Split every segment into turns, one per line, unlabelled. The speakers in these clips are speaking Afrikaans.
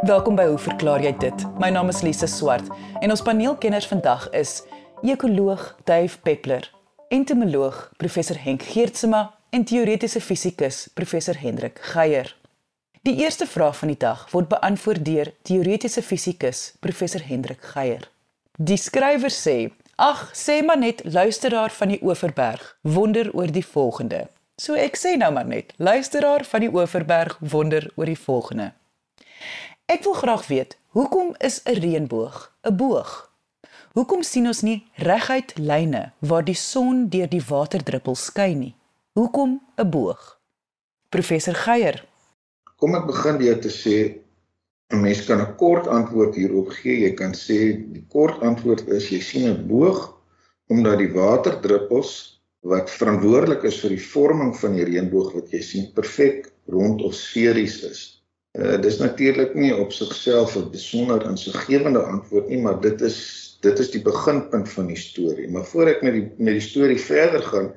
Welkom by Hoe verklaar jy dit? My naam is Lise Swart en ons paneelkenners vandag is ekoloog Dave Peppler, entomoloog professor Henk Geertsma en teoretiese fisikus professor Hendrik Geier. Die eerste vraag van die dag word beantwoord deur teoretiese fisikus professor Hendrik Geier. Die skrywer sê: "Ag, sê maar net luisteraar van die Oeverberg, wonder oor die volgende." So ek sê nou maar net, luisteraar van die Oeverberg wonder oor die volgende. Ek wil graag weet, hoekom is 'n reënboog 'n boog? Hoekom sien ons nie reguit lyne waar die son deur die waterdruppels skyn nie? Hoekom 'n boog? Professor Geier.
Kom ek begin deur te sê 'n mens kan 'n kort antwoord hierop gee. Jy kan sê die kort antwoord is jy sien 'n boog omdat die waterdruppels wat verantwoordelik is vir die vorming van die reënboog wat jy sien perfek rond of sferies is. Uh, dis natuurlik nie op sigself 'n besonder insiggewende antwoord nie, maar dit is dit is die beginpunt van die storie. Maar voor ek met die met die storie verder gaan,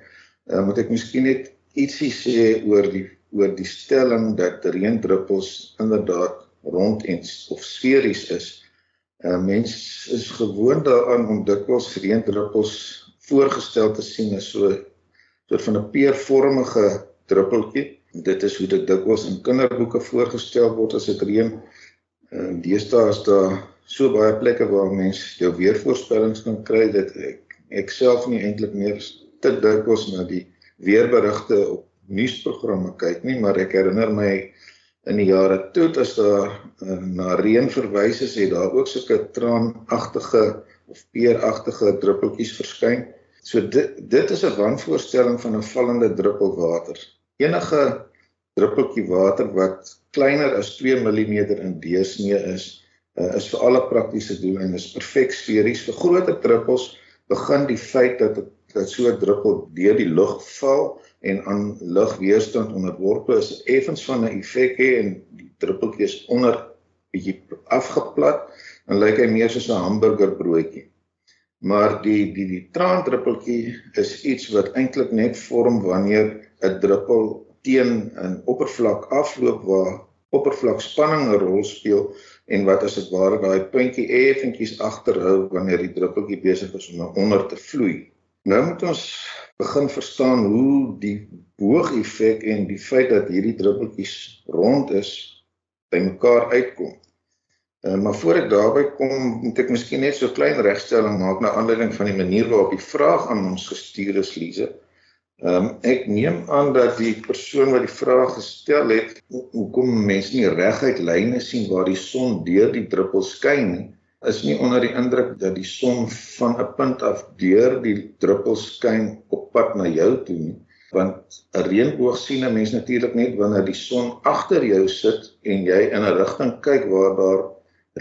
uh, moet ek miskien net ietsie sê oor die oor die stelling dat reendruppels inderdaad rond en of sferies is. Uh, mens is gewoond daaraan om dikwels reendruppels voorgestel te sien as so 'n soort van 'n peervormige druppeltjie dit is hoe dit dikwels in kinderboeke voorgestel word as dit reën. En deesdae is daar so baie plekke waar mense jou weervoorspellings kan kry dat ek ek self nie eintlik meer te dikwels na die weerberigte op nuusprogramme kyk nie, maar ek herinner my in die jare toe as daar uh, na reën verwys is, het daar ook sulke traanagtige of peeragtige druppeltjies verskyn. So dit dit is 'n wanvoorstelling van 'n vallende druppel water enige druppeltjie water wat kleiner as 2 mm in deursnee is, uh, is vir alle praktiese doeleindes is perfek sferies. Vir groter druppels begin die feit dat dat so 'n druppel deur die lug val en aan lugweerstand onderworpe is effens van 'n effek hê en die druppeltjie is onder bietjie afgeplat en lyk hy meer soos 'n hamburgerbroodjie. Maar die die die traandruppeltjie is iets wat eintlik net vorm wanneer 'n druppel teen 'n oppervlak afloop waar oppervlakspanning 'n rol speel en wat as dit ware daai puntjie effentjies agterhou wanneer die druppeltjie besig is om onder te vloei. Nou moet ons begin verstaan hoe die boog-effek en die feit dat hierdie druppeltjies rond is by mekaar uitkom. Uh, maar voor ek daarby kom, moet ek miskien net so 'n klein regstelling maak na aanleiding van die manier waarop die vraag aan ons gestuur is, Lize. Ehm um, ek neem aan dat die persoon wat die vraag gestel het, hoekom mense nie reguit lyne sien waar die son deur die druppels skyn nie, is nie onder die indruk dat die son van 'n punt af deur die druppels skyn op pad na jou toe nie, want 'n reënboog sien 'n mens natuurlik net wanneer die son agter jou sit en jy in 'n rigting kyk waar daar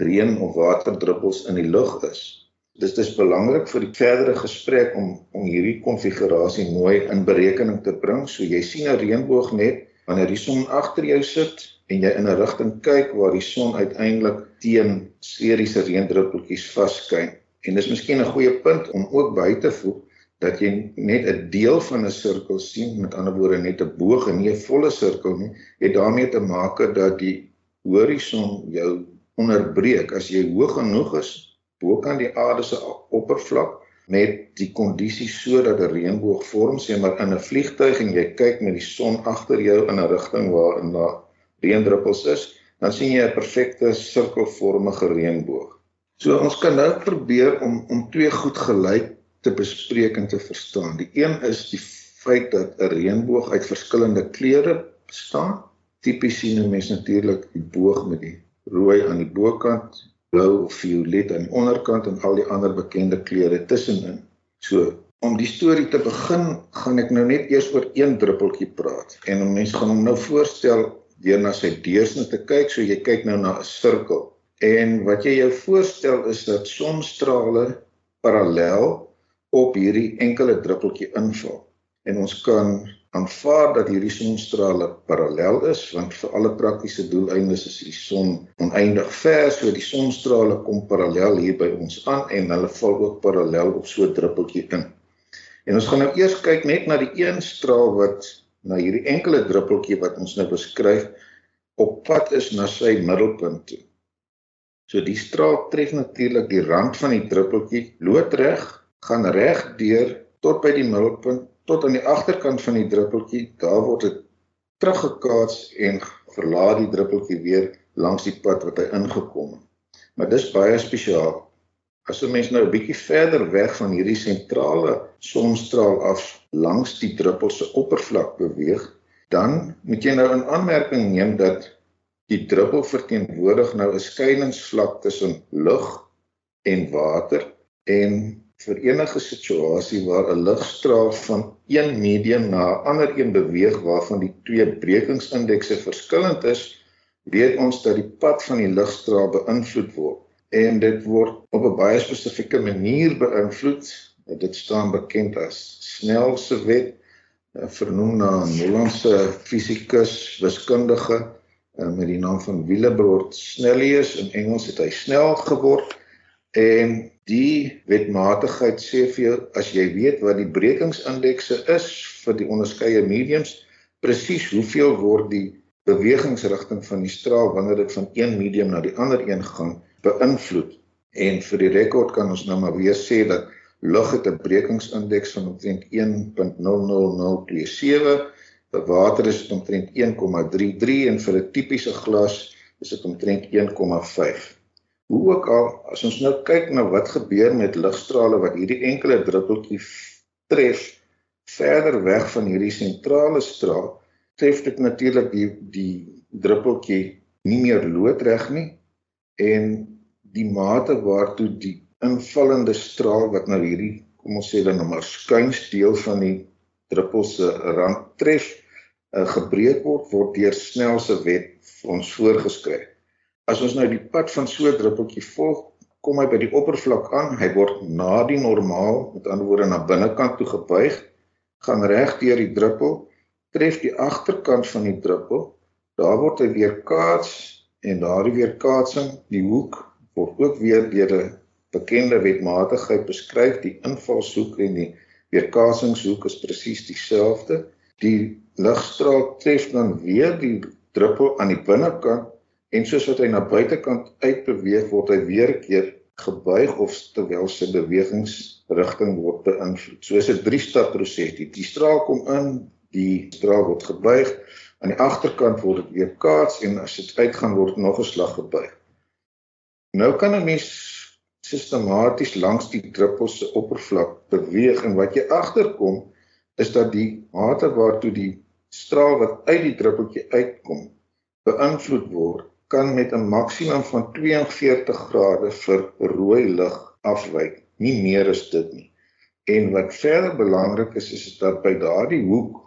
reën of waterdruppels in die lug is. Dis dis belangrik vir die verdere gesprek om om hierdie konfigurasie mooi in berekening te bring. So jy sien 'n reënboog net wanneer die son agter jou sit en jy in 'n rigting kyk waar die son uiteindelik teen sferiese reendruppeltjies vaskyn. En dis miskien 'n goeie punt om ook by te voeg dat jy net 'n deel van 'n sirkel sien, met ander woorde net 'n boog en nie 'n volle sirkel nie, het daarmee te maak dat die horison jou onderbreek as jy hoog genoeg is bokant die aarde se oppervlak met die kondisie sodat 'n reënboog vorm sê maar in 'n vliegtuig en jy kyk met die son agter jou in 'n rigting waar in daar reëndruppels is, dan sien jy 'n perfekte sirkelvormige reënboog. So ons kan nou probeer om om twee goed gelyk te bespreek en te verstaan. Die een is die feit dat 'n reënboog uit verskillende kleure bestaan. Tipies sien mense natuurlik die boog met die rooi aan die bokant, blou of violet aan die onderkant en al die ander bekende kleure tussenin. So, om die storie te begin, gaan ek nou net eers oor een druppeltjie praat. En mense gaan hom nou voorstel deur na sy deursnit te kyk, so jy kyk nou na 'n sirkel. En wat jy jou voorstel is dat sonstrale parallel op hierdie enkele druppeltjie inval. En ons kan aanvaar dat hierdie sonstrale parallel is want vir alle praktiese doeleindes is die son oneindig ver so die sonstrale kom parallel hier by ons aan en hulle val ook parallel op so 'n druppeltjie in. En ons gaan nou eers kyk net na die een straal wat na hierdie enkele druppeltjie wat ons nou beskryf op pad is na sy middelpunt toe. So die straal tref natuurlik die rand van die druppeltjie loodreg, gaan reg deur tot by die middelpunt, tot aan die agterkant van die druppeltjie. Daar word dit teruggekaats en verlaat die druppeltjie weer langs die pad wat hy ingekom het. Maar dis baie spesiaal. As 'n mens nou 'n bietjie verder weg van hierdie sentrale sonstraal af langs die druppel se oppervlak beweeg, dan moet jy nou in aanmerking neem dat die druppel verteenwoordig nou 'n skeiingsvlak tussen lug en water en vir enige situasie waar 'n ligstraal van een medium na 'n ander een beweeg waarvan die twee brekingsindekse verskillend is, weet ons dat die pad van die ligstraal beïnvloed word en dit word op 'n baie spesifieke manier beïnvloed. Dit staan bekend as Snell se wet, eh, vernoem na 'n Hollandse fisikus, wiskundige eh, met die naam van Willebrord Snellius. In Engels het hy snel geword en die wetmatigheid sê vir jou as jy weet wat die brekingsindekse is vir die onderskeie mediums, presies hoeveel word die bewegingsrigting van die straal wanneer dit van een medium na die ander een gaan beïnvloed. En vir die rekord kan ons nou maar weer sê dat lug het 'n brekingsindeks van omtrent 1.00027, vir water is dit omtrent 1.33 en vir 'n tipiese glas is dit omtrent 1.5. Hoe ook al, as ons nou kyk na wat gebeur met ligstrale wat hierdie enkele druppeltjie tref verder weg van hierdie sentrale straal, tref dit natuurlik die die druppeltjie nie meer loodreg nie en die mate waartoe die invallende straal wat nou hierdie kom ons sê dan nou maar skuins deel van die druppel se rand tref uh, gebreek word word deur snel se wet vir ons voorgeskryf. As ons nou die pad van so 'n druppeltjie volg, kom hy by die oppervlak aan, hy word na die normaal, met ander woorde na binnekant toe gebuig, gaan reg deur die druppel tref die agterkant van die druppel. Daar word hy weer kaats en daardie weerkaatsing, die hoek word ook weer deur 'n bekende wetmatigheid beskryf. Die invalshoek en die weerkaatsingshoek is presies dieselfde. Die ligstraal tref dan weer die druppel aan die binnekant en soos wat hy na buitekant uitbeweeg word hy weer keer gebuig of terwyl sy bewegingsrigting word beïnvloed. So is 'n drie-stap proses. Die, die straal kom in, die straal word gebuig aan die agterkant word dit weer kaats en as dit uitgaan word nog 'n slag gebuig. Nou kan 'n mens sistematies langs die druppel se oppervlak beweeg en wat jy agterkom is dat die mate waartoe die straal wat uit die druppeltjie uitkom beïnvloed word kan met 'n maksimum van 42 grade vir rooi lig afwyk, nie meer as dit nie. En wat verder belangrik is is dat by daardie hoek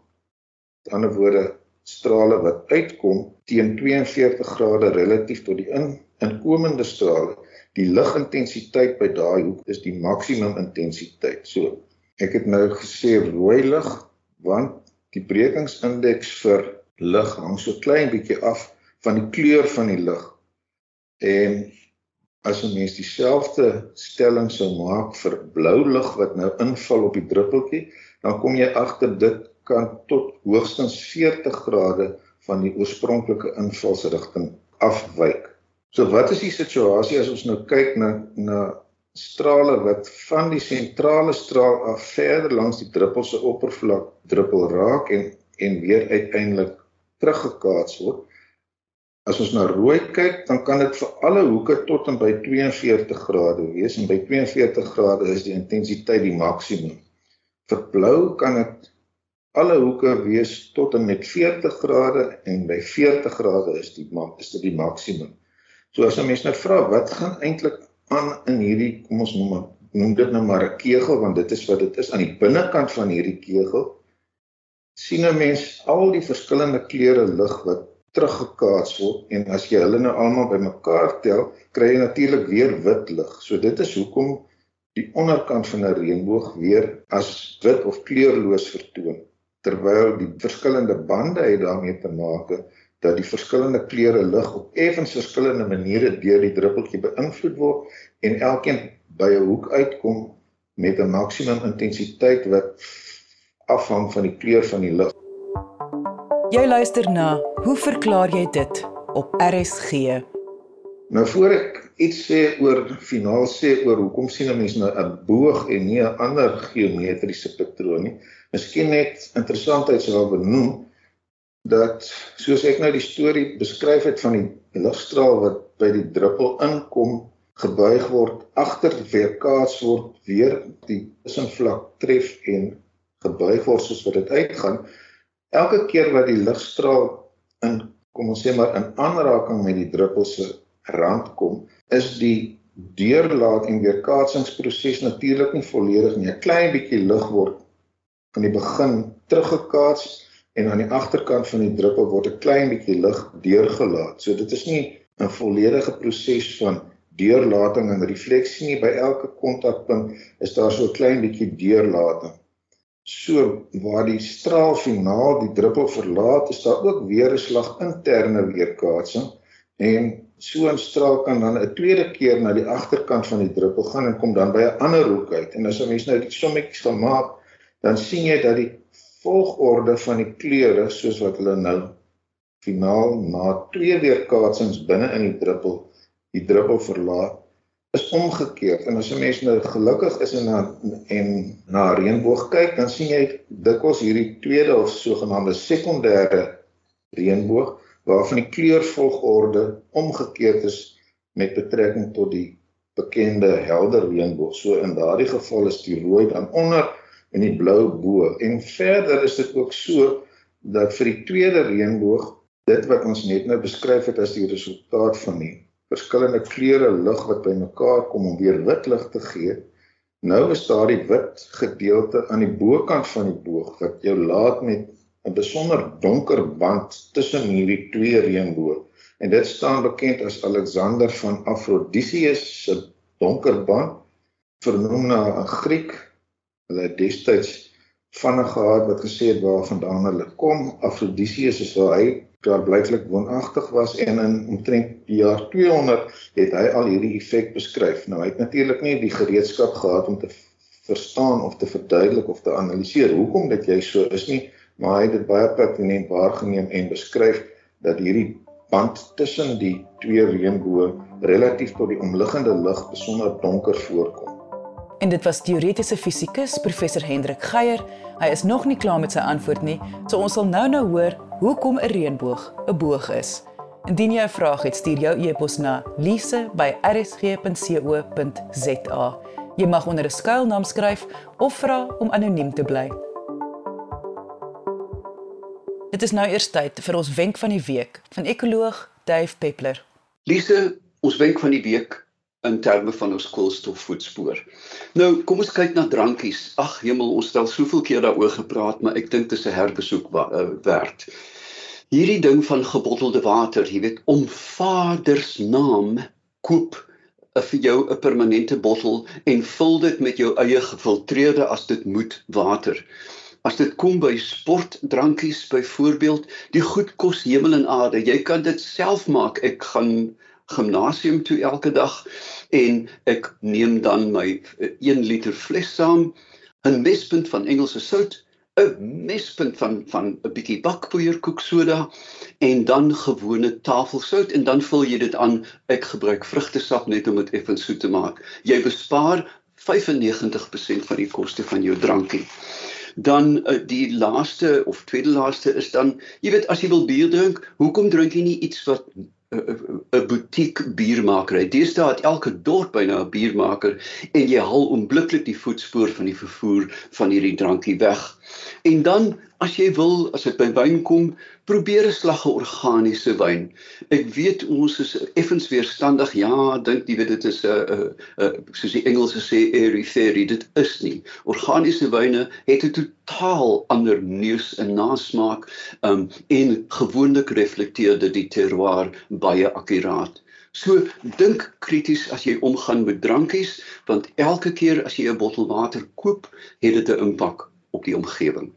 Met ander woorde, strale wat uitkom teen 42 grade relatief tot die in inkomende strale, die ligintensiteit by daai hoek is die maksimum intensiteit. So, ek het nou gesê rooi lig want die brekingsindeks vir lig hang so klein bietjie af van die kleur van die lig. En as 'n mens dieselfde stelling sou maak vir blou lig wat nou inval op die druppeltjie, dan kom jy agter dit kan tot hoogstens 40 grade van die oorspronklike invalsrigting afwyk. So wat is die situasie as ons nou kyk na na strale wat van die sentrale straal af verder langs die druppel se oppervlak druppel raak en en weer uiteindelik teruggekaats word. As ons na rooi kyk, dan kan dit vir alle hoeke tot en by 42 grade wees en by 42 grade is die intensiteit die maksimum. Vir blou kan dit alle hoeke wees tot en met 40 grade en by 40 grade is die is dit die maksimum. So as 'n mens nou vra wat gaan eintlik aan in hierdie kom ons noem noem dit nou maar 'n kegel want dit is wat dit is aan die binnekant van hierdie kegel sien 'n mens al die verskillende kleure lig wat teruggekaats word en as jy hulle nou almal bymekaar tel kry jy natuurlik weer wit lig. So dit is hoekom die onderkant van 'n reënboog weer as wit of kleurloos vertoon terwyl die verskillende bande het daarmee te maak dat die verskillende kleure lig op effens verskillende maniere deur die druppeltjie beïnvloed word en elkeen by 'n hoek uitkom met 'n maksimum intensiteit wat afhang van die kleur van die lig.
Jy luister na Hoe verklaar jy dit op RSG?
Nou voor ek iets sê oor finaal sê oor hoekom sien 'n mens nou 'n boog en nie 'n ander geometriese patroon nie. Miskien net interessantheidshalwe benoem dat soos ek nou die storie beskryf het van die ligstraal wat by die druppel inkom, gebuig word, agter weerkaats word, weer die tussenvlak tref en gebuig word soos wat dit uitgaan. Elke keer wat die ligstraal in kom ons sê maar in aanraking met die druppel se rand kom, is die deurlaat en weerkaatsingsproses natuurlik nie volledig nie. 'n Klein bietjie lig word aan die begin teruggekaats en aan die agterkant van die druppel word 'n klein bietjie lig deurgelaat. So dit is nie 'n volledige proses van deurlating en refleksie nie. By elke kontakpunt is daar so 'n klein bietjie deurlating. So waar die straal finaal die druppel verlaat, is daar ook weer 'n slag interne weerkaatsing en so 'n straal kan dan 'n tweede keer na die agterkant van die druppel gaan en kom dan by 'n ander hoek uit. En as 'n mens nou die sommetjies gaan maak, dan sien jy dat die volgorde van die kleure soos wat hulle nou finaal na twee weerkaatsings binne in die druppel die druppel verlaat is omgekeerd. En as 'n mens nou gelukkig is en na en na 'n reënboog kyk, dan sien jy dikwels hierdie tweede of sogenaamde sekondêre reënboog waarvan die kleurvolgorde omgekeerd is met betrekking tot die bekende helder reënboog. So in daardie geval is die rooi dan onder en die blou bo. En verder is dit ook so dat vir die tweede reënboog dit wat ons net nou beskryf het as die resultaat van die verskillende kleure lig wat bymekaar kom om weer wit lig te gee. Nou is daar die wit gedeelte aan die bokant van die boog wat jou laat met 'n besonder donker band tussen hierdie twee reënboë. En dit staan bekend as Alexander van Aphrodisius se donker band, vernoem na 'n Griek. Hulle het destyds van 'n gehad wat gesê het waarvandaan hulle kom. Aphrodisius is waar hy daar blyklik woonagtig was en in omtrent die jaar 200 het hy al hierdie effek beskryf. Nou hy het natuurlik nie die gereedskap gehad om te verstaan of te verduidelik of te analiseer hoekom dit jy so is nie maar hy het dit baie pertinent waargeneem en beskryf dat hierdie band tussen die twee reënboë relatief tot die omliggende lig besonder donker voorkom.
En dit was teoretiese fisikus professor Hendrik Geier. Hy is nog nie klaar met sy antwoord nie, so ons sal nou nou hoor hoekom 'n reënboog 'n boog is. Indien jy 'n vraag het, stuur jou e-pos na lise@rsg.co.za. Jy mag onder 'n skuilnaam skryf of vra om anoniem te bly. Dit is nou eers tyd vir ons wenk van die week van ekoloog Dave Peppler.
Lise, ons wenk van die week in terme van ons koolstofvoetspoor. Nou, kom ons kyk na drankies. Ag, hemel, ons het al soveel keer daaroor gepraat, maar ek dink dit is 'n herbesoek uh, werd. Hierdie ding van gebottelde water, jy weet, om Vader se naam koop uh, vir jou 'n permanente bottel en vul dit met jou eie gefiltreerde as dit moet water. As dit kom by sportdrankies byvoorbeeld, die goed kos hemel en aarde. Jy kan dit self maak. Ek gaan gimnasium toe elke dag en ek neem dan my 1 liter fles saam, 'n mespunt van Engelse sout, 'n mespunt van van 'n bietjie bakpoeier koeksoda en dan gewone tafelsout en dan vul jy dit aan. Ek gebruik vrugtesap net om dit effens soet te maak. Jy bespaar 95% van die koste van jou drankie dan uh, die laaste of tweede laaste is dan jy weet as jy wil bier drink hoekom drink jy nie iets wat 'n butiek biermaker. Het deesdae het elke dorp byna 'n biermaker en jy haal onmiddellik die voetspoor van die vervoer van hierdie drankie weg en dan as jy wil as dit by wyn kom probeer 'n slag organiese wyn. Ek weet ons is effens weerstandig. Ja, dink jy dit is 'n uh, uh, soos die Engelse sê airy fairy. Dit is nie. Organiese wyne het 'n totaal ander neus en nasmaak um, en gewoonlik reflekteer dit die terroir baie akkuraat. So dink krities as jy omgaan met drankies want elke keer as jy 'n bottel water koop, het dit 'n impak op die omgewing.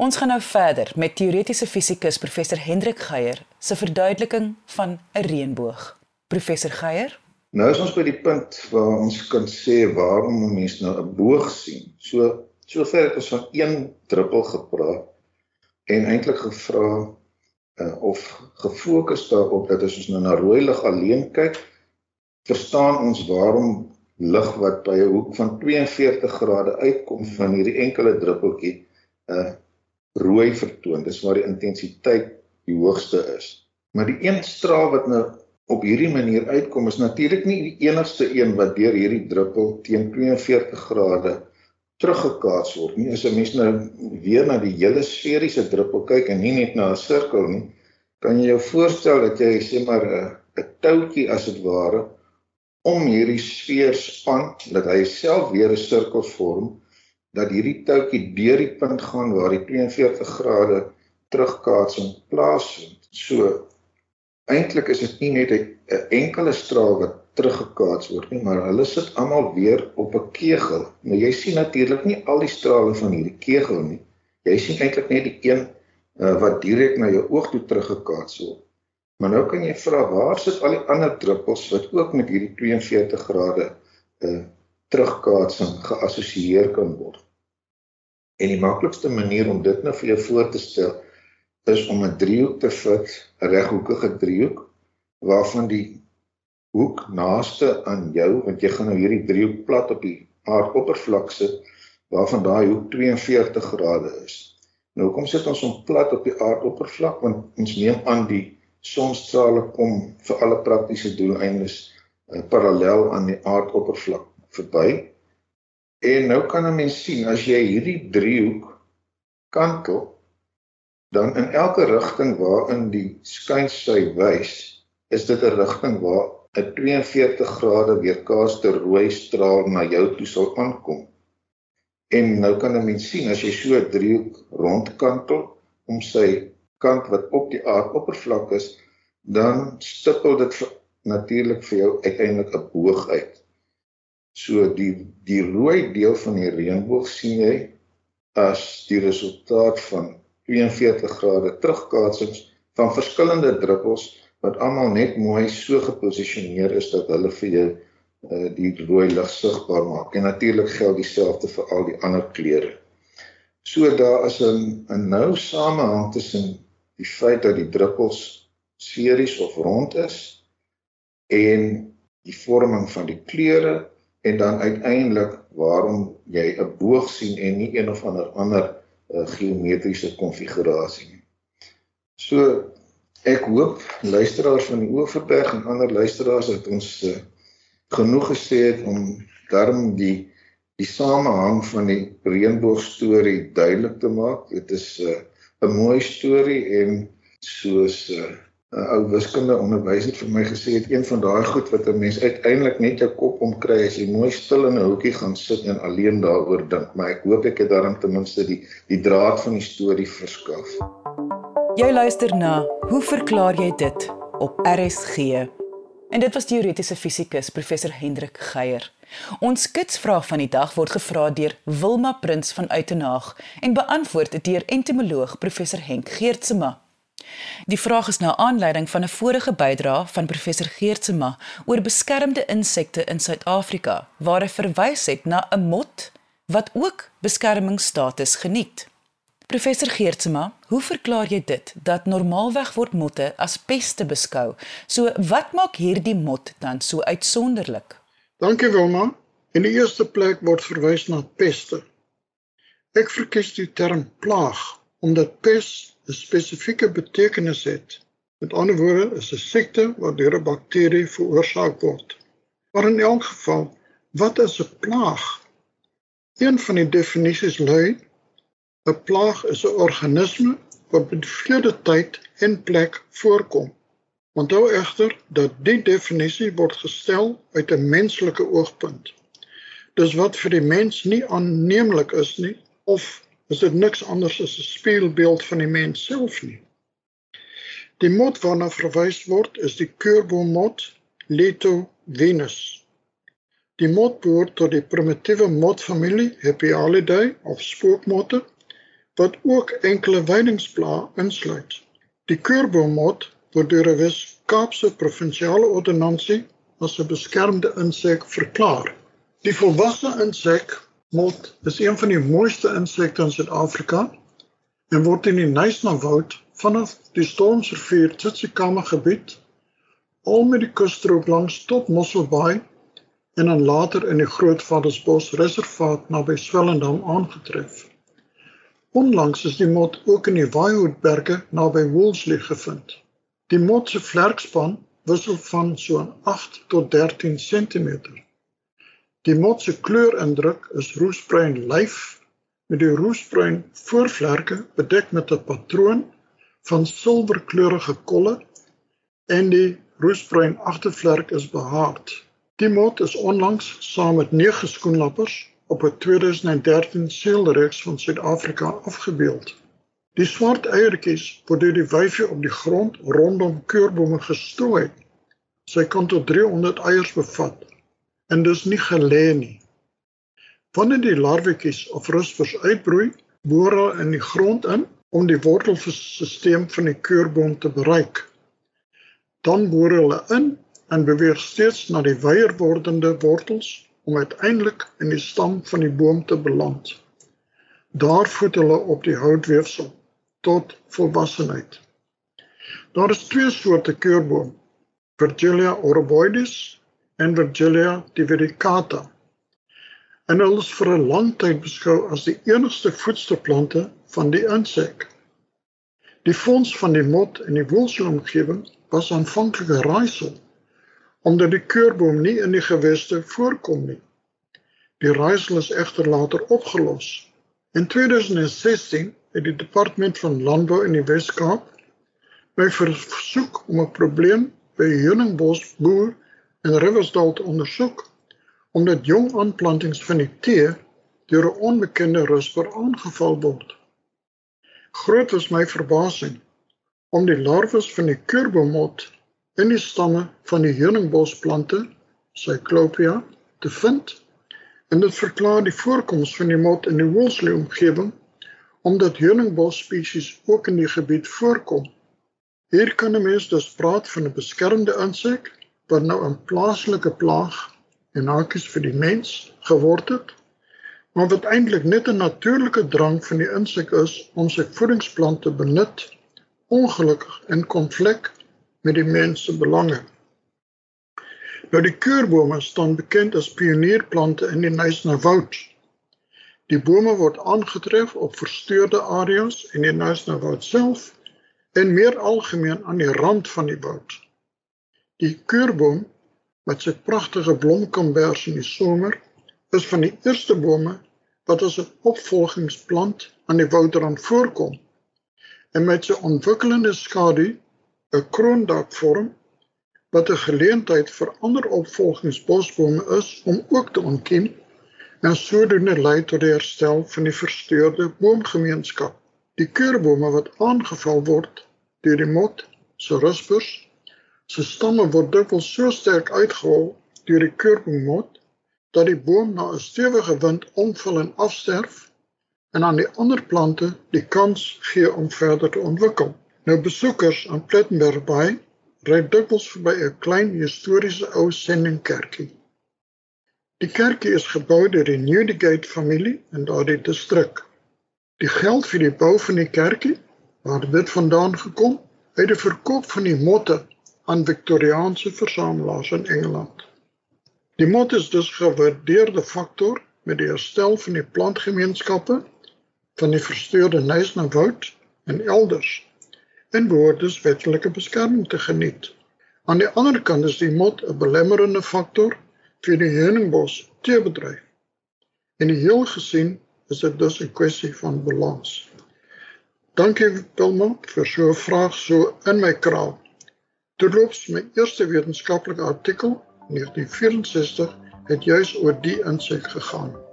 Ons gaan nou verder met teoretiese fisikus professor Hendrik Geier se verduideliking van 'n reënboog. Professor Geier?
Nou is ons by die punt waar ons kan sê waarom 'n mens nou 'n boog sien. So sover het ons van een druppel gepraat en eintlik gevra uh, of gefokus daarop dat as ons nou na rooi lig alleen kyk, verstaan ons waarom lig wat by 'n hoek van 42 grade uitkom van hierdie enkele druppeltjie 'n uh, rooi vertoon. Dis waar die intensiteit die hoogste is. Maar die een straal wat nou op hierdie manier uitkom is natuurlik nie die enigste een wat deur hierdie druppel teen 42 grade teruggekaats word nie. As 'n mens nou weer na die hele sferiese druppel kyk en nie net na 'n sirkel nie, kan jy jou voorstel dat jy sê maar 'n 'n touwtjie as dit ware om hierdie sfeer span dat hy self weer 'n sirkel vorm dat hierdie touwtjie deur die punt gaan waar die 42 grade terugkaatsing plaasvind. So eintlik is dit nie net 'n enkele straal wat teruggekaats word nie, maar hulle sit almal weer op 'n kegel. Nou jy sien natuurlik nie al die strale van hierdie kegel nie. Jy sien eintlik net die een uh, wat direk na jou oog toe teruggekaats word. Maar nou kan jy vra waar sit al die ander druppels wat ook met hierdie 42 grade uh terugkaatsing geassosieer kan word. En die maklikste manier om dit nou vir jou voor te stel is om 'n driehoek te vat, 'n reghoekige driehoek waarvan die hoek naaste aan jou, want jy gaan nou hierdie driehoek plat op die aardoppervlak sit waarvan daai hoek 42 grade is. Nou kom sit ons hom plat op die aardoppervlak want ons neem aan die sonstrale kom vir alle praktiese doeleindes uh, parallel aan die aardoppervlak verby. En nou kan 'n mens sien as jy hierdie driehoek kantel dan in elke rigting waarin die skynsy wys, is dit 'n rigting waar 'n 42 grade weerkaaste rooi straal na jou toe sal aankom. En nou kan 'n mens sien as jy so 'n driehoek rondkantel om sy kant wat op die aardoppervlak is, dan stippel dit natuurlik vir jou uiteindelik 'n boog uit. So die die rooi deel van die reënboog sien jy as die resultaat van 42 grade terugkaatsings van verskillende druppels wat almal net mooi so geposisioneer is dat hulle vir jou uh, die rooi lig sigbaar maak. En natuurlik geld dieselfde vir al die ander kleure. So daar is 'n 'n nou samehang tussen die feit dat die druppels sferies of rond is en die vorming van die kleure en dan uiteindelik waarom jy 'n boog sien en nie een of ander ander 'n geometriese konfigurasie nie. So ek hoop luisteraars van die Oeverberg en ander luisteraars het ons uh, genoeg gesê het om darm die die samehang van die reënboog storie duidelik te maak. Dit is eh, 'n uh, mooi storie en soos 'n uh, 'n ou wiskunde onderwyser vir my gesê het een van daai goed wat 'n mens uiteindelik net jou kop omkry as jy mooi stil in 'n hoekie gaan sit en alleen daaroor dink maar ek hoop ek het daarom ten minste die die draad van die storie verskaf.
Jy luister na Hoe verklaar jy dit op RSG? En dit was teoretiese fisikus professor Hendrik Geier. Ons kitsvraag van die dag word gevra deur Wilma Prins van Uitenhaag en beantwoord deur entomoloog professor Henk Geertsma. Die vraag is nou aanleiding van 'n vorige bydrae van professor Geertsma oor beskermde insekte in Suid-Afrika waar hy verwys het na 'n mot wat ook beskermingsstatus geniet. Professor Geertsma, hoe verklaar jy dit dat normaalweg word motte as peste beskou? So wat maak hierdie mot dan so uitsonderlik?
Dankie Wilma. In die eerste plek word verwys na peste. Ek verkies die term plaag omdat pes 'n spesifieke betekenis het. Met ander woorde, is 'n siekte wat deur 'n bakterie veroorsaak word. Maar in elk geval, wat is 'n plaag? Een van die definisies lui: 'n plaag is 'n organisme wat op verskeie tyd en plek voorkom. Onthou egter dat die definisie word gestel uit 'n menslike oogpunt. Dis wat vir die mens nie aanneemlik is nie of is dit niks anders as 'n spieelbeeld van die mens self nie. Die mot waarna verwys word is die kuurboomot Leto venus. Die mot behoort tot die primitiewe motfamilie Hepialidae of spookmotte wat ook enkele weiningsblae insluit. Die kuurboomot word deur 'n Wes-Kaapse provinsiale ordonnansie as 'n beskermde insek verklaar. Die volwasse insek Mot is een van die mooiste insekte in Suid-Afrika en word in die Nysna Woud vanaf die Stormsrivier Tsitsikamma gebied al met die kusstrook langs tot Mosselbaai en dan later in die Grootvadersbos reservaat naby Swellendam aangetref. Onlangs is die mot ook in die Waaihoedberge naby Woolsley gevind. Die mot se vlerkspan wissel van so 8 tot 13 cm. Die mot se kleurindruk is roesbruin lyf met die roesbruin voorvlerke bedek met 'n patroon van silwerkleurige kolle en die roesbruin agtervlerk is behaard. Die mot is onlangs saam met nege skoenlappers op 'n 2013 seelreeks van Suid-Afrika afgebeeld. Die swart eiertjies word deur die wyfie op die grond rondom keurbome gestrooi. Sy kan tot 300 eiers bevat en dus nie gelê nie. Wanneer die larwetjies of ruspers uitbroei, boor hulle in die grond in om die wortelstelsel van die keurboom te bereik. Dan boor hulle in en beweeg steeds na die wyer wordende wortels om uiteindelik in die stam van die boom te beland. Daar voed hulle op die houtweefsel tot volwassenheid. Daar is twee soorte keurboom, Virgilia oroboides en Virgilia dividicata. En hulle is vir 'n lang tyd beskou as die enigste voedselplante van die insek. Die fonds van die mot in die woelsomgewing was aanvanklik 'n raaisel omdat die keurboom nie in die geweste voorkom nie. Die raaisel is egter later opgelos. In 2016 het die departement van landbou in die Wes-Kaap my versoek om 'n probleem by Heuningbos boer in Riversdal te ondersoek omdat jong aanplantings van die tee deur 'n onbekende rusper aangeval word. Groot was my verbasing om die larwes van die keurbomot in die stamme van die heuningbosplante, Cyclopia, te vind en dit verklaar die voorkoms van die mot in die Woolsley omgewing omdat heuningbos spesies ook in die gebied voorkom. Hier kan 'n mens dus praat van 'n beskermde insek wat nou 'n plaaslike plaag en hakies vir die mens geword het, maar wat eintlik net 'n natuurlike drang van die insek is om sy voedingsplant te benut, ongelukkig in konflik met die mens se belange. Nou die keurbome staan bekend as pionierplante in die Nyasna woud. Die bome word aangetref op versteurde areas en in Nyasna woud self en meer algemeen aan die rand van die woud. Die keurboom met sy pragtige blomkambers in die somer is van die eerste bome wat as 'n opvolgingsplant aan die woudrand voorkom en met sy ontwikkelende skadu 'n kroondak vorm wat 'n geleentheid vir ander opvolgingsbosbome is om ook te ontkiem en sodoende lei tot die herstel van die versteurde boomgemeenskap. Die keurbome wat aangeval word deur die mot, se ruspers, se stamme word dikwels so sterk uitgehol deur die keurbommot dat die boom na 'n stewige wind omval en afsterf en aan die ander plante die kans gee om verder te ontwikkel. Nou besoekers aan Plettenberg Bay ry dikwels verby 'n klein historiese ou sendingkerkie. Die kerkie is gebou deur die Newdigate familie in daardie distrik. Die geld vir die bou van die kerkie, waar dit vandaan gekom, uit die verkoop van die motte aan Victoriaanse versamelaars in Engeland. Die mot is dus gewaardeerde faktor met die herstel van die plantgemeenskappe van die versteurde Nysna woud en elders en behoort dus wetlike beskerming te geniet. Aan die ander kant is die mot 'n belemmerende faktor vir die heuningbos teebedryf. En die heel gesien is dit dus 'n kwessie van balans. Dankie Wilma vir so 'n vraag so in my kraal. Terloops, my eerste wetenskaplike artikel in 1964 het juis oor die insig gegaan.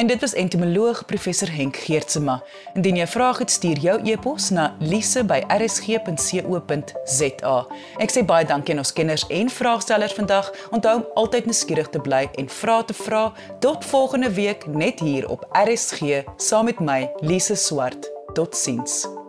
En dit was entomoloog professor Henk Geertsma. Indien jy 'n vraag het, stuur jou e-pos na lise@rsg.co.za. Ek sê baie dankie aan ons kenners en vraagstellers vandag. Onthou om altyd nuuskierig te bly en vra te vra. Tot volgende week net hier op RSG saam met my Lise Swart. Totsiens.